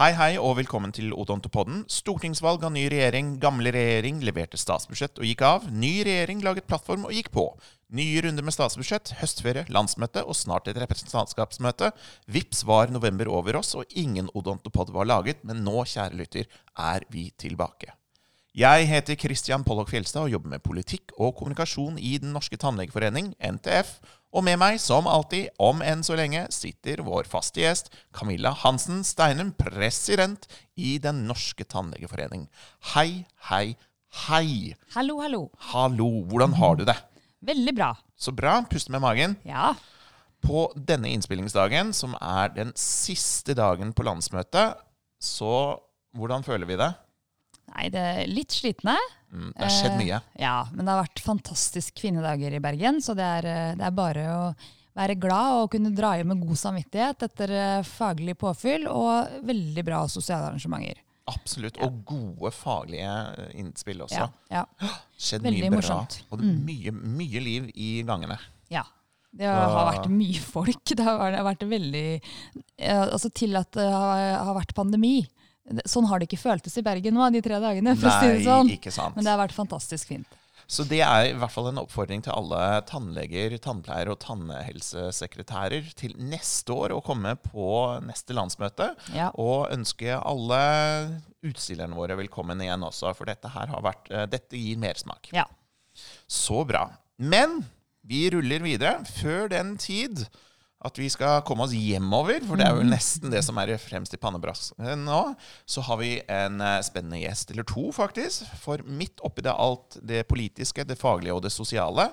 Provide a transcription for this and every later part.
Hei, hei, og velkommen til Odontopodden. Stortingsvalg av ny regjering. Gamle regjering leverte statsbudsjett og gikk av. Ny regjering laget plattform og gikk på. Nye runder med statsbudsjett, høstferie, landsmøte og snart et representantskapsmøte. Vips var november over oss, og ingen Odontopod var laget, men nå, kjære lytter, er vi tilbake. Jeg heter Christian Pollock Fjelstad og jobber med politikk og kommunikasjon i Den norske tannlegeforening, NTF. Og med meg, som alltid, om enn så lenge, sitter vår faste gjest Camilla Hansen Steinum, president i Den norske tannlegeforening. Hei, hei, hei. Hallo, hallo. Hallo, hvordan har du det? Veldig bra. Så bra. Puste med magen. Ja. På denne innspillingsdagen, som er den siste dagen på landsmøtet, så hvordan føler vi det? Nei, det er litt slitne. Mm, det har skjedd mye. Eh, ja, men det har vært fantastisk kvinnedager i Bergen, så det er, eh, det er bare å være glad og kunne dra hjem med god samvittighet etter eh, faglig påfyll og veldig bra sosiale arrangementer. Absolutt. Og gode faglige eh, innspill også. Ja, ja. Skjedd Veldig mye bra. morsomt. Og det er mye, mye liv i gangene. ja. Det har vært mye folk. Det har vært- veldig Altså til at det har vært pandemi. Sånn har det ikke føltes i Bergen nå de tre dagene. for å si det sånn. ikke sant. Men det har vært fantastisk fint. Så det er i hvert fall en oppfordring til alle tannleger, tannpleiere og tannhelsesekretærer til neste år å komme på neste landsmøte. Ja. Og ønske alle utstillerne våre velkommen igjen også, for dette her har vært eh, Dette gir mersmak. ja. Så bra. Men vi ruller videre. Før den tid at vi skal komme oss hjemover, for det er jo nesten det som er fremst i pannebrasken nå, så har vi en eh, spennende gjest, eller to faktisk. For midt oppi det alt det politiske, det faglige og det sosiale,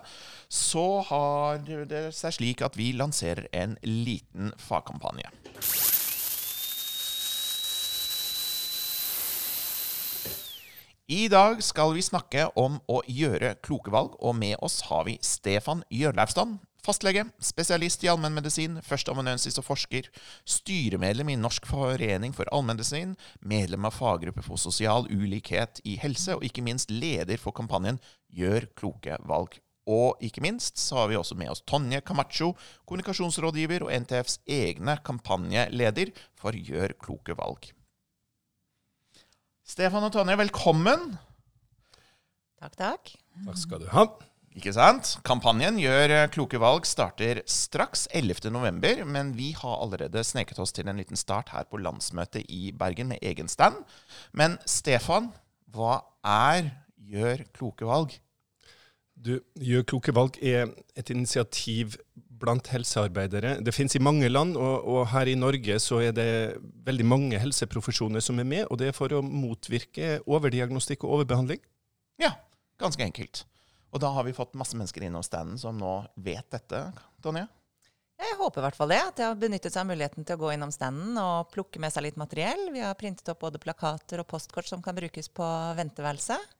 så har det seg slik at vi lanserer en liten fagkampanje. I dag skal vi snakke om å gjøre kloke valg, og med oss har vi Stefan Hjørleifstad, fastlege, spesialist i allmennmedisin, førsteamanuensis og forsker, styremedlem i Norsk forening for allmennmedisin, medlem av faggruppe for sosial ulikhet i helse, og ikke minst leder for kampanjen Gjør kloke valg. Og ikke minst så har vi også med oss Tonje Camacho, kommunikasjonsrådgiver og NTFs egne kampanjeleder for Gjør kloke valg. Stefan og Tonje, velkommen. Takk, takk. Takk skal du ha. Ikke sant? Kampanjen Gjør eh, kloke valg starter straks 11.11., men vi har allerede sneket oss til en liten start her på landsmøtet i Bergen med egen stand. Men Stefan, hva er Gjør kloke valg? Du, Gjør kloke valg er et initiativ blant helsearbeidere. Det finnes i mange land, og, og her i Norge så er det veldig mange helseprofesjoner som er med. Og det er for å motvirke overdiagnostikk og overbehandling. Ja, ganske enkelt. Og da har vi fått masse mennesker innom standen som nå vet dette, Tonje. Jeg håper i hvert fall det. At de har benyttet seg av muligheten til å gå innom standen og plukke med seg litt materiell. Vi har printet opp både plakater og postkort som kan brukes på venteværelset.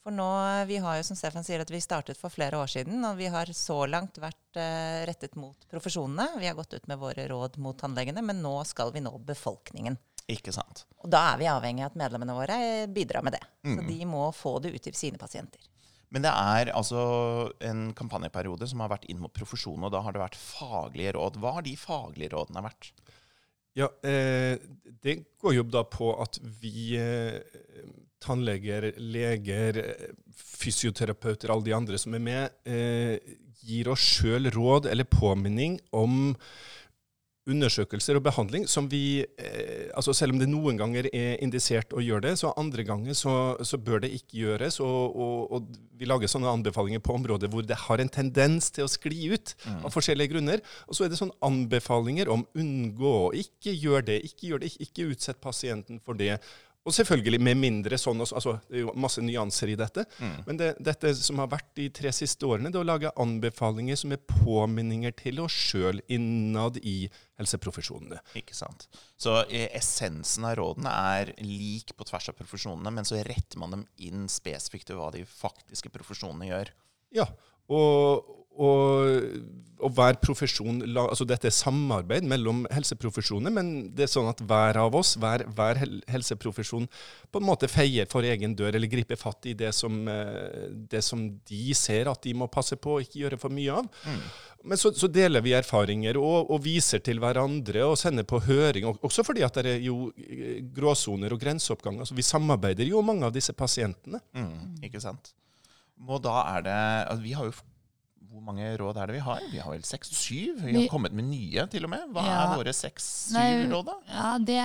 For nå, Vi har jo som Stefan sier, at vi startet for flere år siden, og vi har så langt vært uh, rettet mot profesjonene. Vi har gått ut med våre råd mot tannlegene, men nå skal vi nå befolkningen. Ikke sant? Og da er vi avhengig av at medlemmene våre bidrar med det. Så de må få det ut til sine pasienter. Men det er altså en kampanjeperiode som har vært inn mot profesjonen, og da har det vært faglige råd. Hva har de faglige rådene vært? Ja, eh, Det går jo da på at vi eh, tannleger, leger, fysioterapeuter, alle de andre som er med, eh, gir oss sjøl råd eller påminning om undersøkelser og behandling som vi eh, altså Selv om det noen ganger er indisert å gjøre det, så andre ganger så, så bør det ikke gjøres. Og, og, og vi lager sånne anbefalinger på områder hvor det har en tendens til å skli ut av forskjellige grunner. Og så er det sånne anbefalinger om unngå, ikke gjør det, ikke gjør det, ikke, ikke utsett pasienten for det. Og selvfølgelig med mindre sånn også, altså Det er jo masse nyanser i dette. Men det, dette som har vært de tre siste årene, det er å lage anbefalinger som er påminninger til oss sjøl innad i helseprofesjonene. Ikke sant? Så eh, essensen av rådene er lik på tvers av profesjonene, men så retter man dem inn spesifikt til hva de faktiske profesjonene gjør. Ja, og, og og hver profesjon, altså Dette er samarbeid mellom helseprofesjoner, men det er sånn at hver av oss, hver, hver helseprofesjon, på en måte feier for egen dør, eller griper fatt i det som, eh, det som de ser at de må passe på og ikke gjøre for mye av. Mm. Men så, så, deler vi erfaringer og, og, viser til hverandre og sender på høring. Også fordi at det er jo eh, gråsoner og grenseoppganger. Så vi samarbeider jo mange av disse pasientene. Mm, ikke sant. Og da er det altså Vi har jo hvor mange råd er det vi har? Vi har vel seks-syv? Vi har kommet med nye, til og med. Hva ja. er våre seks-syv råd, da? Ja, det,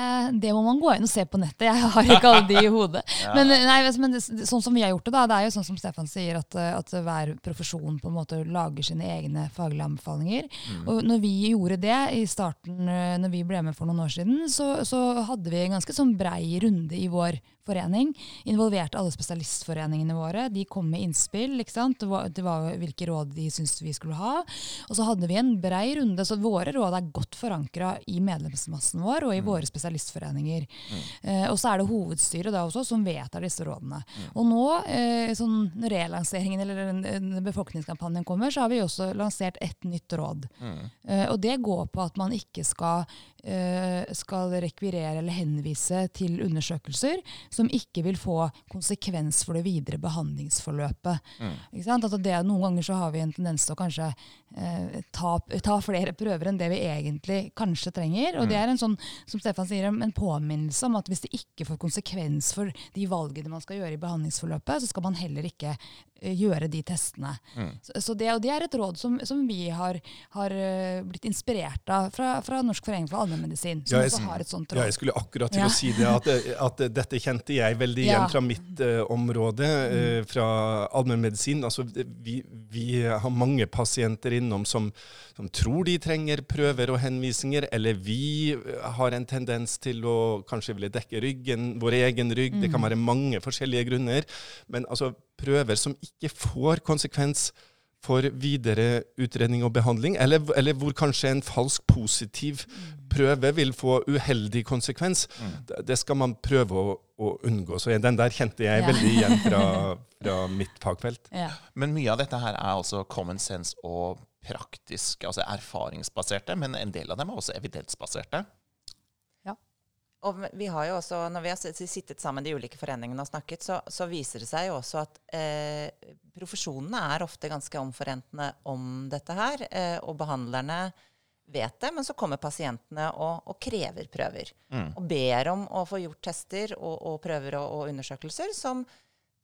det, må man gå inn og se på nettet. Jeg har ikke alle de i hodet. ja. Men, nei, men det, sånn som vi har gjort det, da, det er jo sånn som Stefan sier, at, at hver profesjon på en måte lager sine egne faglige anbefalinger. Mm. Og når vi gjorde det i starten, eh, når vi ble med for noen år siden, så, så hadde vi en ganske sånn brei runde i vår forening. Involverte alle spesialistforeningene våre. De kom med innspill. ikke sant? Det var, det var hvilke råd de syntes vi skulle ha. Og så hadde vi en brei runde, så våre råd er godt forankra i medlemsmassen vår og i mm. våre spesialistforeninger. Mm. Eh, og så er det hovedstyret da også som vedtar disse rådene. Mm. Og nå, eh, sånn relanseringen eller befolkningskampanjen kommer, så har vi også lansert et nytt råd. Mm. Eh, og det går på at man ikke skal Eh, skal rekvirere eller henvise til undersøkelser som ikke vil få konsekvens for det videre behandlingsforløpet. Mm. Altså det, noen ganger så har vi en tendens til å kanskje eh, ta, ta, flere prøver enn det vi egentlig kanskje trenger. Og mm. det er en sånn, som Stefan sier, en påminnelse om at hvis det ikke får konsekvens for de valgene man skal gjøre i behandlingsforløpet, så skal man heller ikke gjøre de testene. Mm. Så, så det, det er et råd som, som vi har, har, eh, blitt inspirert av fra, fra Norsk forening for allmennmedisin. Som ja, også har et sånt råd. Ja, jeg skulle akkurat til ja. å si det, at, at, dette kjente jeg veldig igjen ja. fra mitt uh, område, uh, fra allmennmedisin. Altså, vi, vi, har mange pasienter innom som, som, tror de trenger prøver og henvisninger, eller vi har en tendens til å kanskje ville dekke ryggen, vår egen rygg. Mm. Det kan mm. være mange forskjellige grunner. Men altså, prøver som ikke får konsekvens for videre utredning og behandling, eller, eller hvor kanskje en falsk positiv prøve vil få uheldig konsekvens. Mm. Det skal man prøve å, å, unngå. Så den der kjente jeg ja. veldig igjen fra, fra mitt fagfelt. Ja. Men mye av dette her er altså common sense og praktisk, altså erfaringsbaserte, men en del av dem er også evidensbaserte. Og vi har jo også, Når vi har sittet sammen de ulike foreningene og snakket, så, så viser det seg jo også at eh, profesjonene er ofte ganske omforentende om dette her. Eh, og behandlerne vet det, men så kommer pasientene og, og krever prøver. Mm. Og ber om å få gjort tester og, og prøver og, og, undersøkelser som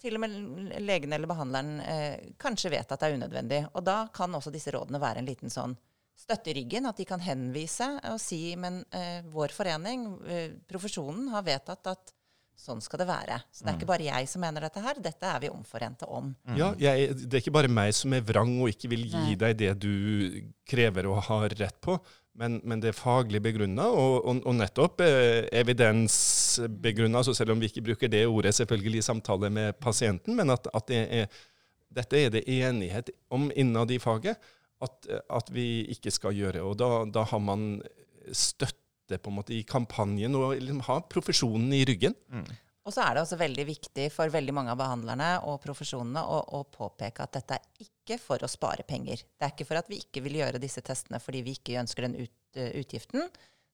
til og med legen eller behandleren eh, kanskje vet at det er unødvendig. Og da kan også disse rådene være en liten sånn støtte i ryggen, at de kan henvise og si men eh, vår forening, eh, profesjonen, har vedtatt at sånn skal det være. Så det er ikke mm. bare jeg som mener dette her, dette er vi omforente om. Mm. Ja, jeg, Det er ikke bare meg som er vrang og ikke vil gi deg det du krever og har rett på, men, men det er faglig begrunna, og, og, og, nettopp eh, evidensbegrunna, selv om vi ikke bruker det ordet selvfølgelig i samtale med pasienten, men at, at det er, dette er det enighet om innad i faget at, at, vi ikke skal gjøre. Og da, da, har man støtte på en måte i kampanjen og liksom har profesjonen i ryggen. Mm. Og så er det også veldig viktig for veldig mange av behandlerne og profesjonene å, å, påpeke at dette er ikke for å spare penger. Det er ikke for at vi ikke vil gjøre disse testene fordi vi ikke ønsker den ut, uh, utgiften.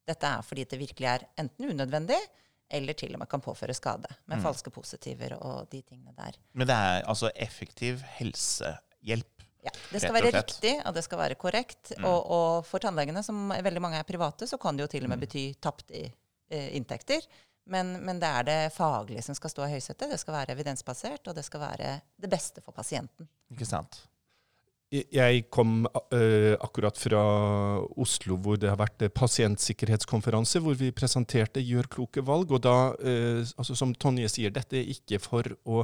Dette er fordi det virkelig er enten unødvendig eller til og med kan påføre skade med mm. falske positiver og de tingene der. Men det er altså effektiv helsehjelp ja, Det skal være riktig, og det skal være korrekt. Mm. Og, og, for tannlegene, som veldig mange er private, så kan det jo til og med bety bety i, eh, inntekter. Men, men, det er det faglige som skal stå i høysetet. Det skal være evidensbasert, og det skal være det beste for pasienten. Ikke sant? Jeg kom uh, akkurat fra Oslo, hvor det har vært pasientsikkerhetskonferanse, hvor vi presenterte Gjør kloke valg. Og da, uh, altså som Tonje sier, dette er ikke for å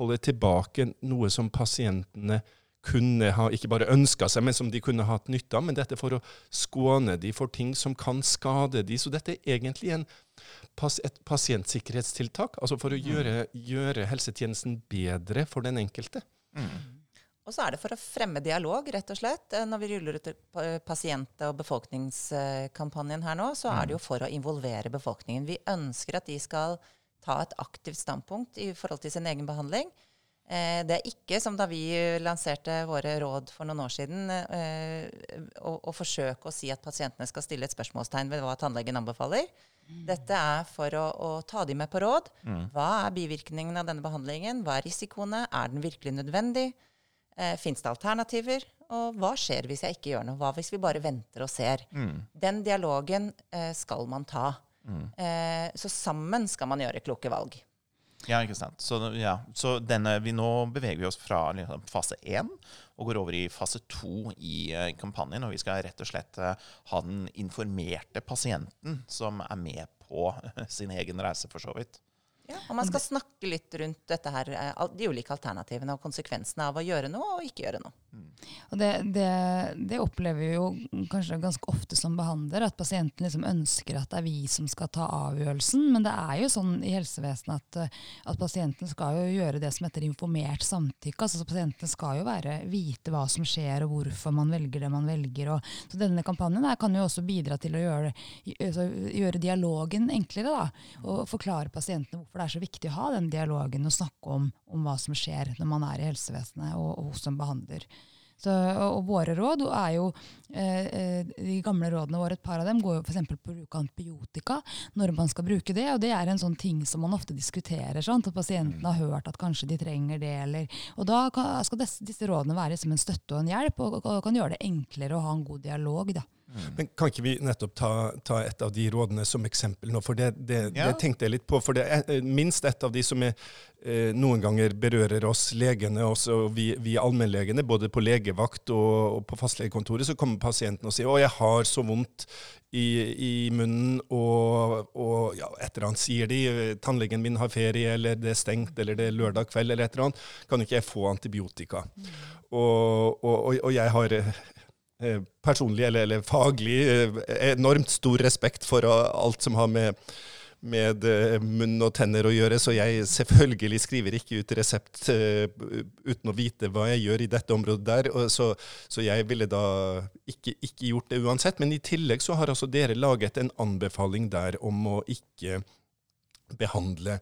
holde tilbake noe som pasientene kunne ha ikke bare ønska seg, men som de kunne hatt nytte av. Men dette for å skåne de for ting som kan skade de. Så dette er egentlig en, et pasientsikkerhetstiltak. Altså for å mm. gjøre, gjøre, helsetjenesten bedre for den enkelte. Mm. Og så er det for å fremme dialog, rett og slett. Eh, når vi ruller ut pasient- og befolkningskampanjen her nå, så er det jo mm. for å involvere befolkningen. Vi ønsker at de skal ta et aktivt standpunkt i forhold til sin egen behandling. Eh, det er ikke som da vi lanserte våre råd for noen år siden, eh, å, å, forsøke å si at pasientene skal stille et spørsmålstegn ved hva tannlegen anbefaler. Dette er for å, å ta dem med på råd. Mm. Hva er bivirkningene av denne behandlingen? Hva er risikoene? Er den virkelig nødvendig? Eh, Fins det alternativer? Og hva skjer hvis jeg ikke gjør noe? Hva hvis vi bare venter og ser? Mm. Den dialogen eh, skal man ta. Mm. Eh, så sammen skal man gjøre kloke valg. Ja, ikke sant. Så, ja. så denne, vi nå beveger vi oss fra liksom, fase én og går over i fase to i uh, kampanjen. Og vi skal rett og slett uh, ha den informerte pasienten som er med på sin egen reise, for så vidt. Ja, og man skal snakke litt rundt dette her, eh, de ulike alternativene og konsekvensene av å gjøre noe og ikke gjøre noe. Mm. Og det, det, det, opplever vi jo kanskje ganske ofte som behandler, at pasienten liksom ønsker at det er vi som skal ta avgjørelsen. Men det er jo sånn i helsevesenet at, eh, at pasienten skal jo gjøre det som heter informert samtykke. altså Pasienten skal jo være, vite hva som skjer og hvorfor man velger det man velger. Og, så denne kampanjen her kan jo også bidra til å gjøre, altså, gjøre dialogen enklere. da, Og forklare pasientene hvorfor det er så viktig å ha den dialogen og snakke om, om hva som skjer når man er i helsevesenet og, og hos en behandler. Så, og, våre råd er jo eh, eh, De gamle rådene våre, et par av dem, går jo f.eks. på å bruke antibiotika når man skal bruke det. Og det er en sånn ting som man ofte diskuterer. Sant? At pasienten har hørt at kanskje de trenger det. Eller, og da kan, skal disse, disse, rådene være som en støtte og en hjelp, og, og, og kan gjøre det enklere å ha en god dialog. da. Mm. Men Kan ikke vi nettopp ta, ta, et av de rådene som eksempel nå? For det, det, ja. det tenkte jeg litt på. For det er eh, minst et av de som er, eh, noen ganger berører oss legene, også vi, vi allmennlegene, både på legevakt og, og, på fastlegekontoret, så kommer pasienten og sier 'Å, jeg har så vondt i, i munnen', og, og ja, et eller annet sier de. 'Tannlegen min har ferie', eller 'det er stengt', eller 'det er lørdag kveld', eller et eller annet. Kan ikke jeg få antibiotika? Mm. Og, og, jeg har Eh, personlig eller, eller faglig eh, enormt stor respekt for alt som har med, med eh, munn og tenner å gjøre, så jeg selvfølgelig skriver ikke ut resept uten å vite hva jeg gjør i dette området der. Så, så, jeg ville da ikke, ikke, gjort det uansett. Men i tillegg så har altså dere laget en anbefaling der om å ikke behandle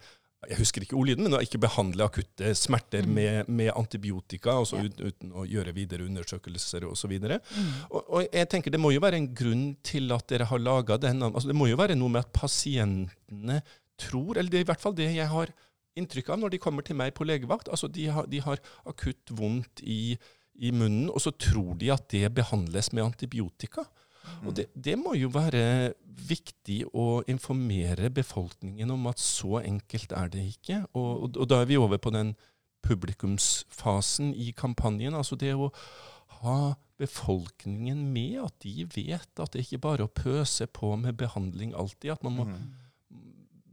jeg husker ikke ordlyden, men å ikke behandle akutte smerter mm. med, med, antibiotika, altså ja. uten, uten, å gjøre videre undersøkelser osv. Mm. Og, og jeg tenker Det må jo være en grunn til at dere har laga den. Altså det må jo være noe med at pasientene tror, eller det er i hvert fall det jeg har inntrykk av når de kommer til meg på legevakt. altså De har, de har akutt vondt i, i munnen, og så tror de at det behandles med antibiotika. Og det, det, må jo være viktig å informere befolkningen om at så enkelt er det ikke. Og, og, og da er vi over på den publikumsfasen i kampanjen. Altså det å ha befolkningen med, at de vet at det ikke bare er å pøse på med behandling alltid. At man må mm.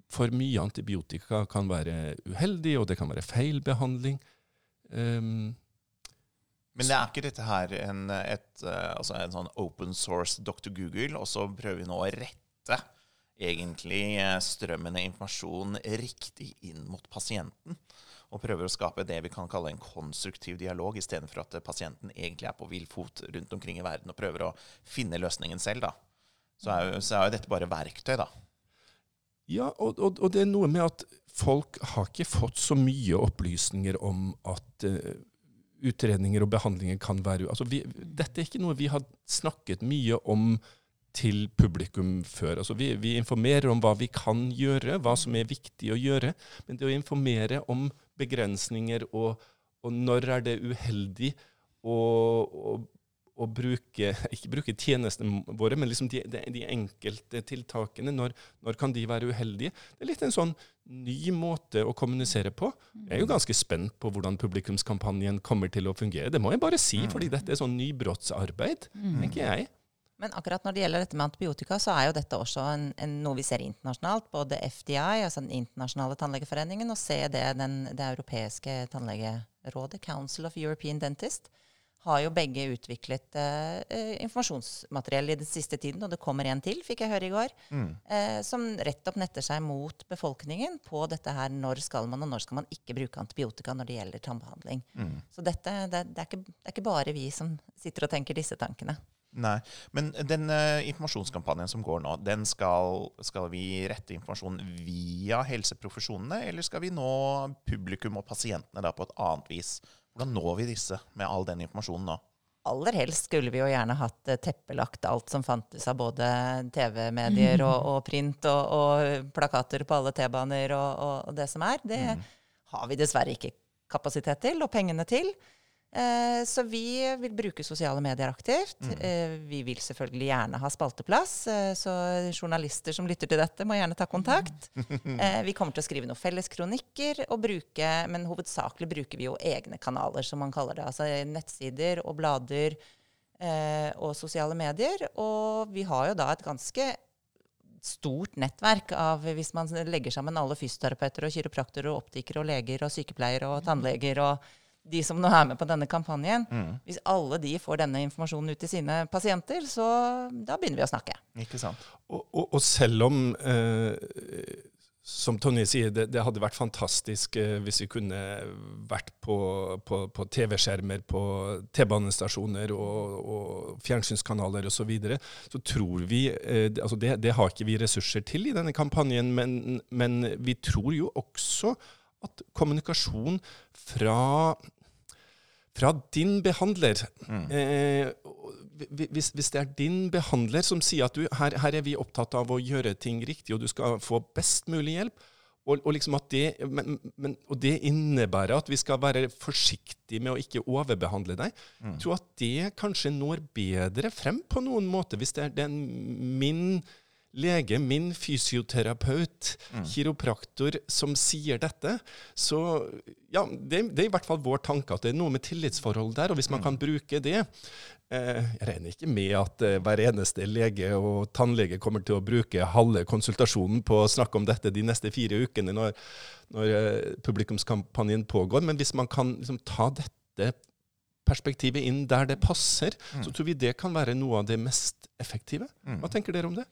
For mye antibiotika kan være uheldig, og det kan være feil behandling. Um, men det er ikke dette her en, et, eh, altså en sånn open source Dr. Google, og så prøver vi nå å rette egentlig eh, strømmen informasjon riktig inn mot pasienten. Og prøver å skape det vi kan kalle en konstruktiv dialog, istedenfor at pasienten egentlig er på vill fot rundt omkring i verden og prøver å finne løsningen selv. da. Så er jo, så er jo dette bare verktøy, da. Ja, og, og, og, det er noe med at folk har ikke fått så mye opplysninger om at uh, utredninger og behandlinger kan være altså vi, Dette er ikke noe vi har snakket mye om til publikum før. Altså vi, vi, informerer om hva vi kan gjøre, hva som er viktig å gjøre. Men det å informere om begrensninger og, og når er det uheldig å, bruke Ikke bruke tjenestene våre, men liksom de, de, de enkelte tiltakene. Når, når, kan de være uheldige? Det er litt en sånn ny måte å kommunisere på. Jeg er jo ganske spent på hvordan publikumskampanjen kommer til å fungere. Det må jeg bare si, mm. fordi dette er sånn nybrottsarbeid, mm. tenker jeg. Men akkurat når det gjelder dette med antibiotika, så er jo dette også en, en, noe vi ser internasjonalt. Både FDI, altså den internasjonale tannlegeforeningen, og CD, den, det europeiske tannlegerådet, Council of European Dentist, har jo begge utviklet eh, eh, informasjonsmateriell i den siste tiden, og det kommer en til, fikk jeg høre i går, mm. eh, som rett opp netter seg mot befolkningen på dette her når skal man og når skal man ikke bruke antibiotika når det gjelder tannbehandling. Mm. Så dette, det, det, er ikke, det, er ikke, bare vi som sitter og tenker disse tankene. Nei, Men den uh, informasjonskampanjen som går nå, den skal, skal vi rette informasjonen via helseprofesjonene, eller skal vi nå publikum og pasientene da på et annet vis? Hvordan når vi disse med all den informasjonen nå? aller helst skulle vi jo gjerne hatt teppelagt alt som fantes av både TV-medier og, og, print og, og, plakater på alle T-baner og, og, det som er. Det mm. har vi dessverre ikke kapasitet til og pengene til. Eh, så vi vil bruke sosiale medier aktivt. Mm. Eh, vi vil selvfølgelig gjerne ha spalteplass, eh, så journalister som lytter til dette, må gjerne ta kontakt. vi kommer til å skrive noen felles kronikker, og bruke, men hovedsakelig bruker vi jo egne kanaler, som man kaller det. Altså nettsider og blader og sosiale medier. Og vi har jo da et ganske stort nettverk av Hvis man legger sammen alle fysioterapeuter og kiropraktorer og optikere og leger og sykepleiere og tannleger og de som nå er med på denne kampanjen, mm. hvis alle de får denne informasjonen ut til sine pasienter, så da begynner vi å snakke. Ikke sant. Og, og, og selv om, eh, som Tonje sier, det, det, hadde vært fantastisk eh, hvis vi kunne vært på, på, på TV-skjermer, på T-banestasjoner og, og fjernsynskanaler osv., så, videre, så tror vi eh, altså det, det, har ikke vi ressurser til i denne kampanjen, men, men vi tror jo også at kommunikasjon fra fra din behandler. Mm. Eh, hvis, hvis, det er din behandler som sier at du, her, her, er vi opptatt av å gjøre ting riktig, og du skal få best mulig hjelp, og, og, liksom det, men, men, og det, innebærer at vi skal være forsiktige med å ikke overbehandle deg. Mm. Jeg tror at det kanskje når bedre frem på noen måte, hvis det er den min lege, min fysioterapeut, mm. kiropraktor, som sier dette. Så ja, det, det, er i hvert fall vår tanke at det er noe med tillitsforhold der. Og hvis man mm. kan bruke det eh, Jeg regner ikke med at eh, hver eneste lege og tannlege kommer til å bruke halve konsultasjonen på å snakke om dette de neste fire ukene når, når eh, publikumskampanjen pågår. Men hvis man kan liksom, ta dette perspektivet inn der det passer, mm. så tror vi det kan være noe av det mest effektive. Mm. Hva tenker dere om det?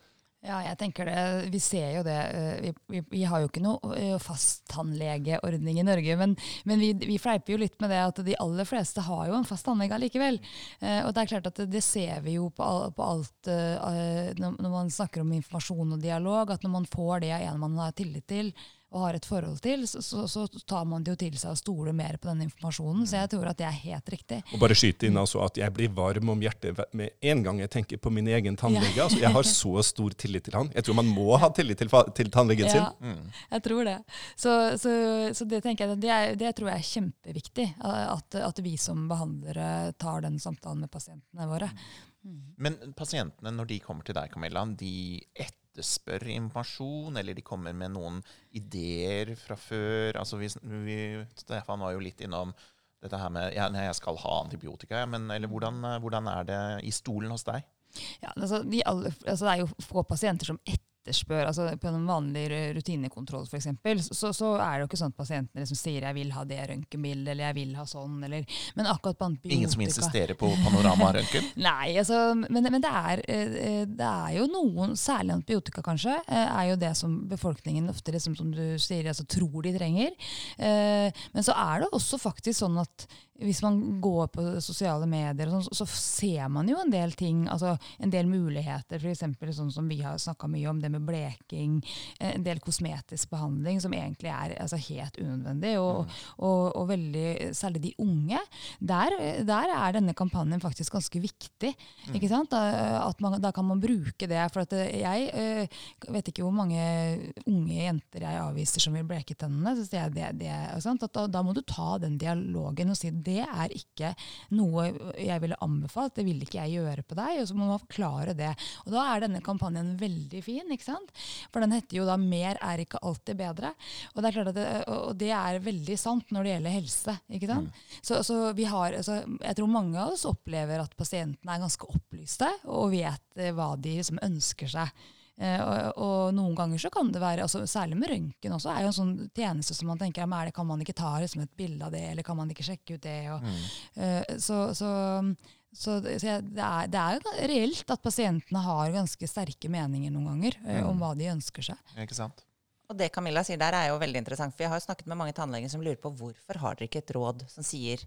Ja, jeg tenker det. Vi ser jo det. Eh, vi, vi, vi har jo ikke noe fasttannlegeordning i Norge, men, men vi, vi, fleiper jo litt med det at de aller fleste har jo en fast tannlege allikevel. Eh, og det er klart at det, ser vi jo på, på alt når man snakker om informasjon og dialog, at når man får det av en man har tillit til, og har et forhold til, så, så, så, tar man det jo til seg og stoler mer på den informasjonen. Så jeg tror at det er helt riktig. Og bare skyte inn altså at jeg blir varm om hjertet med en gang jeg tenker på min egen tannlege. Ja. Altså, jeg har så stor tillit til han. Jeg tror man må ha tillit til, til tannlegen ja, sin. Mm. Jeg tror det. Så, så, det tenker jeg, det, er, det, tror jeg er kjempeviktig. At, at, vi som behandlere tar den samtalen med pasientene våre. Mm. Men pasientene, når de kommer til deg, Camilla, de etter etterspør informasjon, eller de kommer med noen ideer fra før. Altså vi, vi, Stefan var jo litt innom dette her med ja, jeg skal ha antibiotika. Men, eller hvordan, hvordan, er det i stolen hos deg? Ja, altså, de alle, altså, det er jo få pasienter som etter etterspør altså På en vanlig rutinekontroll f.eks., så, så er det jo ikke sånn at pasientene liksom sier 'jeg vil ha det røntgenbildet', eller 'jeg vil ha sånn', eller Men akkurat på antibiotika Ingen som insisterer på panoramarøntgen? Nei, altså, men, men det, er, eh, det, er, jo noen, særlig antibiotika kanskje, eh, er jo det som befolkningen ofte liksom, som du sier, altså, tror de trenger. Eh, men så er det også faktisk sånn at hvis man går på sosiale medier, sånt, så, ser man jo en del ting, altså en del muligheter. F.eks. sånn som vi har snakka mye om, det med bleking. Eh, en del kosmetisk behandling som egentlig er altså, helt unødvendig. Og, mm. og, og, veldig, særlig de unge. Der, der, er denne kampanjen faktisk ganske viktig. Mm. ikke sant? Da, man, da, kan man bruke det. For at jeg øh, vet ikke hvor mange unge jenter jeg avviser som vil bleke tennene. Så det, det, det, da, da, må du ta den dialogen og si det er ikke noe jeg ville anbefalt. Det vil ikke jeg gjøre på deg. Og så må man forklare det. Og da er denne kampanjen veldig fin. ikke sant? For den heter jo da 'Mer er ikke alltid bedre'. Og det er klart at det, og det er veldig sant når det gjelder helse. ikke sant? Mm. Så, så, vi har, altså, jeg tror mange av oss opplever at pasientene er ganske opplyste og vet eh, hva de liksom ønsker seg. Eh, og, og, noen ganger så kan det være, altså, særlig med røntgen også, er jo en sånn tjeneste som man tenker ja, det, kan man ikke ta liksom, et bilde av det, eller kan man ikke sjekke ut det? Og, mm. uh, så, så, så, det, er, det er jo reelt at pasientene har ganske sterke meninger noen ganger uh, mm. om hva de ønsker seg. Ikke sant? Og det Camilla sier der er jo veldig interessant, for jeg har jo snakket med mange tannleger som lurer på hvorfor har dere ikke et råd som sier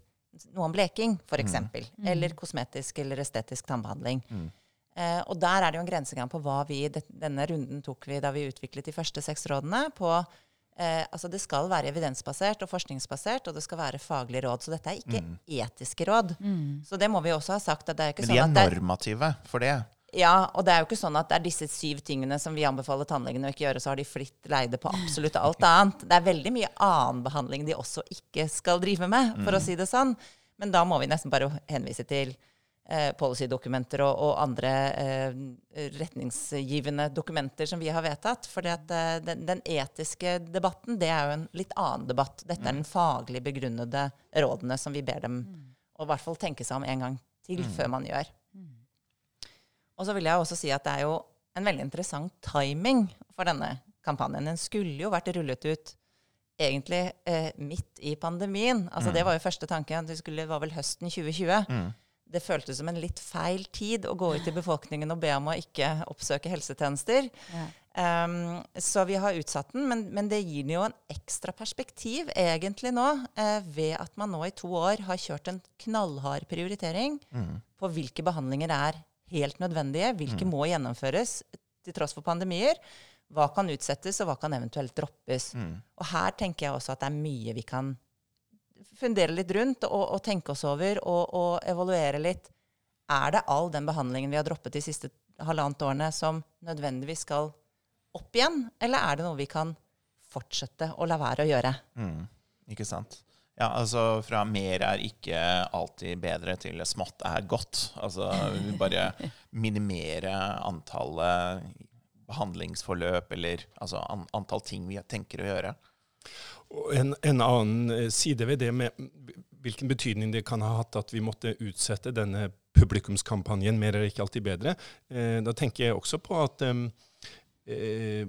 noe om bleking, f.eks. Mm. Eller kosmetisk eller estetisk tannbehandling. Mm. Eh, og der er det jo en grensegang på hva vi det, Denne runden tok vi da vi utviklet de første seks rådene. på eh, altså Det skal være evidensbasert og forskningsbasert, og det skal være faglige råd. Så dette er ikke Mm. etiske råd. Så det må vi også ha sagt. at det er ikke Men de sånn er at det er, normative for det. ja, og det er jo ikke sånn at det er disse syv tingene som vi anbefaler tannlegene å ikke gjøre, så har de fritt leide på absolutt alt annet. Det er veldig mye annen behandling de også ikke skal drive med, for å si det sånn. Men da må vi nesten bare henvise til eh, policydokumenter og, og andre eh, retningsgivende dokumenter som vi har vedtatt. For eh, den, den etiske debatten, det er jo en litt annen debatt. Dette er den faglig begrunnede rådene som vi ber dem å i hvert fall tenke seg om en gang til før man gjør. Og så vil jeg også si at det er jo en veldig interessant timing for denne kampanjen. Den skulle jo vært rullet ut egentlig eh, midt i pandemien. Altså Det var jo første tanken. Det skulle, var vel høsten 2020. Mm. Det føltes som en litt feil tid å gå ut til befolkningen og be om å ikke oppsøke helsetjenester. Ja. Um, så vi har utsatt den, men, men det gir den jo en ekstra perspektiv egentlig nå, eh, ved at man nå i to år har kjørt en knallhard prioritering Mm. på hvilke behandlinger er helt nødvendige, hvilke må gjennomføres til tross for pandemier. Hva kan utsettes, og hva kan eventuelt droppes. Mm. Og her tenker jeg også at det er mye vi kan fundere litt rundt og, og tenke oss over og, og evaluere litt. Er det all den behandlingen vi har droppet de siste halvannet årene, som nødvendigvis skal opp igjen, eller er det noe vi kan fortsette å la være å gjøre? Mm. Ikke sant. Ja, altså fra mer er ikke alltid bedre til smått er godt. Altså vi bare minimere antallet behandlingsforløp eller altså an antall ting vi tenker å gjøre. En, en annen eh, side ved det med hvilken betydning det kan ha hatt at vi måtte utsette denne publikumskampanjen Mer er ikke alltid bedre. Eh, da tenker jeg også på at eh,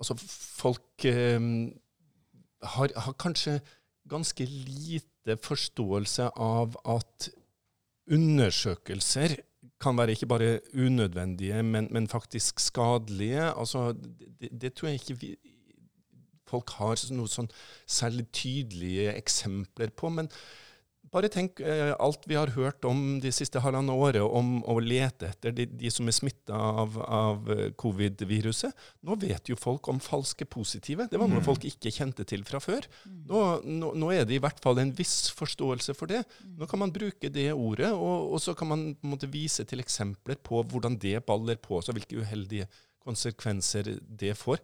altså folk eh, har, har kanskje ganske lite forståelse av at undersøkelser kan være ikke bare unødvendige, men, men faktisk skadelige. Altså, det, det tror jeg ikke vi, folk har noe sånn særlig tydelige eksempler på. Men bare tenk eh, alt vi har hørt om de siste halvannet året om å lete etter de, de som er smitta av, av eh, covid-viruset. Nå vet jo folk om falske positive. Det var noe folk ikke kjente til fra før. Nå, nå, nå er det i hvert fall en viss forståelse for det. Nå kan man bruke det ordet, og, og så kan man på en måte vise til eksempler på hvordan det baller på seg, hvilke uheldige konsekvenser det får.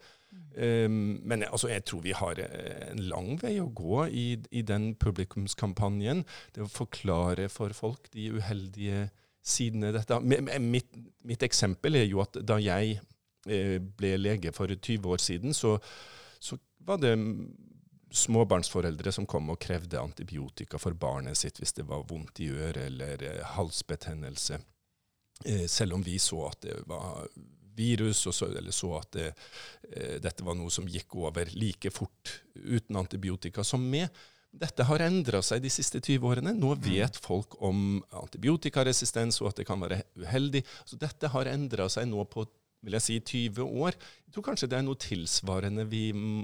Um, men altså, jeg tror vi har eh, en lang vei å gå i, i den publikumskampanjen. Det å forklare for folk de uheldige sidene dette. Mitt, mitt eksempel er jo at da jeg eh, ble lege for 20 år siden, så, så var det småbarnsforeldre som kom og krevde antibiotika for barnet sitt hvis det var vondt i øret eller eh, halsbetennelse. Selv om vi så at det var virus, og så, eller så at det, eh, dette var noe som gikk over like fort uten antibiotika som med. Dette har endra seg de siste 20 årene. Nå vet folk om antibiotikaresistens og at det kan være uheldig. Så dette har endra seg nå på vil jeg si, 20 år. Jeg tror kanskje det er noe tilsvarende vi mm,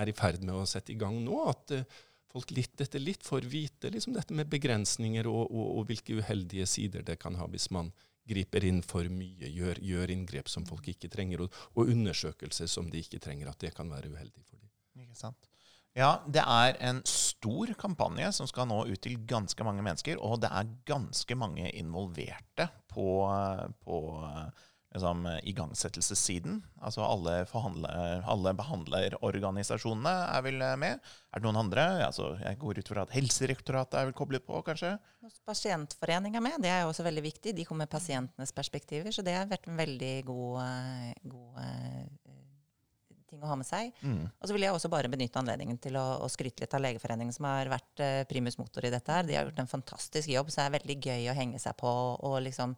er i ferd med å sette i gang nå. At eh, folk litt etter litt får vite liksom dette med begrensninger og, og, og hvilke uheldige sider det kan ha hvis man griper inn for mye, gjør, gjør inngrep som folk ikke trenger, og, og undersøkelser som de ikke trenger, at det kan være uheldig for dem. Ikke sant? Ja, det er en stor kampanje som skal nå ut til ganske mange mennesker, og det er ganske mange involverte på, på liksom, igangsettelsessiden. Altså alle, alle behandlerorganisasjonene er vel med. Er det noen andre? Altså, jeg går ut fra at Helsedirektoratet er vel koblet på, kanskje? Pasientforening er med, det er jo også veldig viktig. De kommer med pasientenes perspektiver, så det har vært en veldig god, eh, god eh, ting å ha med seg. Mm. Og så vil jeg også bare benytte anledningen til å, å skryte litt av Legeforeningen, som har vært eh, primus motor i dette her. De har gjort en fantastisk jobb, så det er veldig gøy å henge seg på og liksom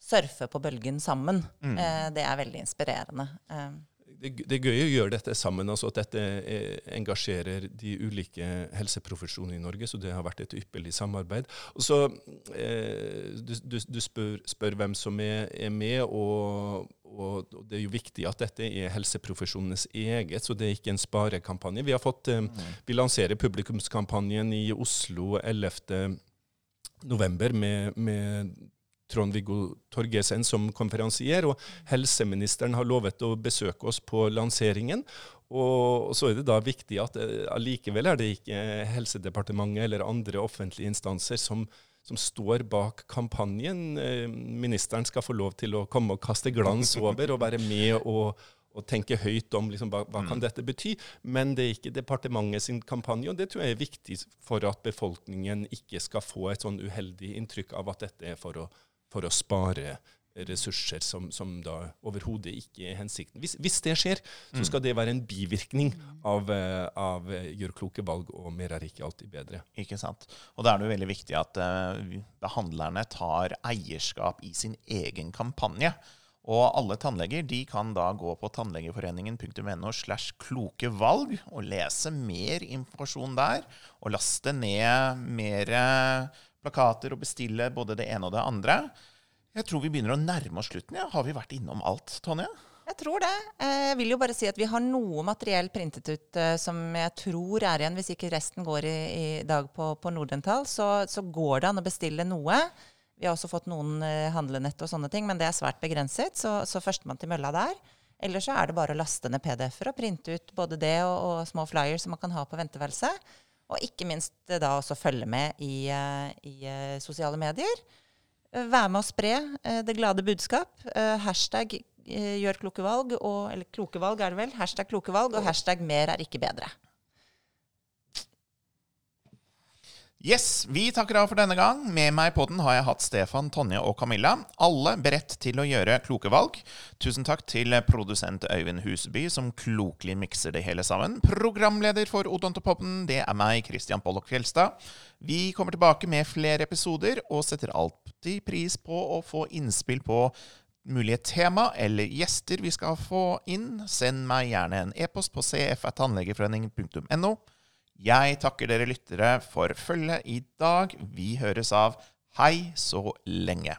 surfe på bølgen sammen. Mm. Eh, det er veldig inspirerende. Eh, Det, det er gøy å gjøre dette sammen, altså at dette eh, engasjerer de ulike helseprofesjonene i Norge, så det har vært et ypperlig samarbeid. Og så, eh, Du, du, du spør, spør hvem som er, er med, og, og, det er jo viktig at dette er helseprofesjonenes eget, så det er ikke en sparekampanje. Vi, har fått, mm. vi lanserer publikumskampanjen i Oslo 11. november med, med Trond-Viggo Torgesen som konferansier, og helseministeren har lovet å besøke oss på lanseringen. Og så er det da viktig at eh, allikevel er det ikke Helsedepartementet eller andre offentlige instanser som, som står bak kampanjen. Eh, ministeren skal få lov til å komme og kaste glans over og være med og, og tenke høyt om liksom, hva, hva kan mm. dette bety. Men det er ikke departementet sin kampanje, og det tror jeg er viktig for at befolkningen ikke skal få et sånn uheldig inntrykk av at dette er for å for å spare ressurser som, som da overhodet ikke er hensikten. Hvis, hvis, det skjer, så skal det være en bivirkning av, eh, av gjør kloke valg, og mer er ikke alltid bedre. Ikke sant. Og da er det jo veldig viktig at uh, behandlerne tar eierskap i sin egen kampanje. Og alle tannleger de kan da gå på tannlegeforeningen.no slash kloke valg og lese mer informasjon der. Og laste ned mer plakater og bestille både det ene og det andre. Jeg tror vi begynner å nærme oss slutten. Ja. Har vi vært innom alt, Tonje? Jeg tror det. Eh, jeg vil jo bare si at vi har noe materiell printet ut uh, som jeg tror er igjen. Hvis ikke resten går i, i dag på, på Nordental, så, så, går det an å bestille noe. Vi har også fått noen uh, handlenett og sånne ting, men det er svært begrenset. Så, så førstemann til mølla der. Eller så er det bare å laste ned PDF-er og printe ut både det og, og små flyers som man kan ha på venteværelset. Og ikke minst eh, da også følge med i, eh, i eh, sosiale medier. Være med å spre det glade budskap. hashtag gjør kloke valg, og, eller kloke valg er det vel. Hashtag kloke valg, og hashtag mer er ikke bedre. Yes, Vi takker av for denne gang. Med meg på den har jeg hatt Stefan, Tonje og Camilla. Alle beredt til å gjøre kloke valg. Tusen takk til produsent Øyvind Huseby, som klokelig mikser det hele sammen. Programleder for Odontopoppen, det er meg, Christian Pollock Fjelstad. Vi kommer tilbake med flere episoder, og setter alltid pris på å få innspill på mulige tema eller gjester vi skal få inn. Send meg gjerne en e-post på cf.tannlegeforeningen.no. Jeg takker dere lyttere for følget i dag. Vi høres av. Hei så lenge.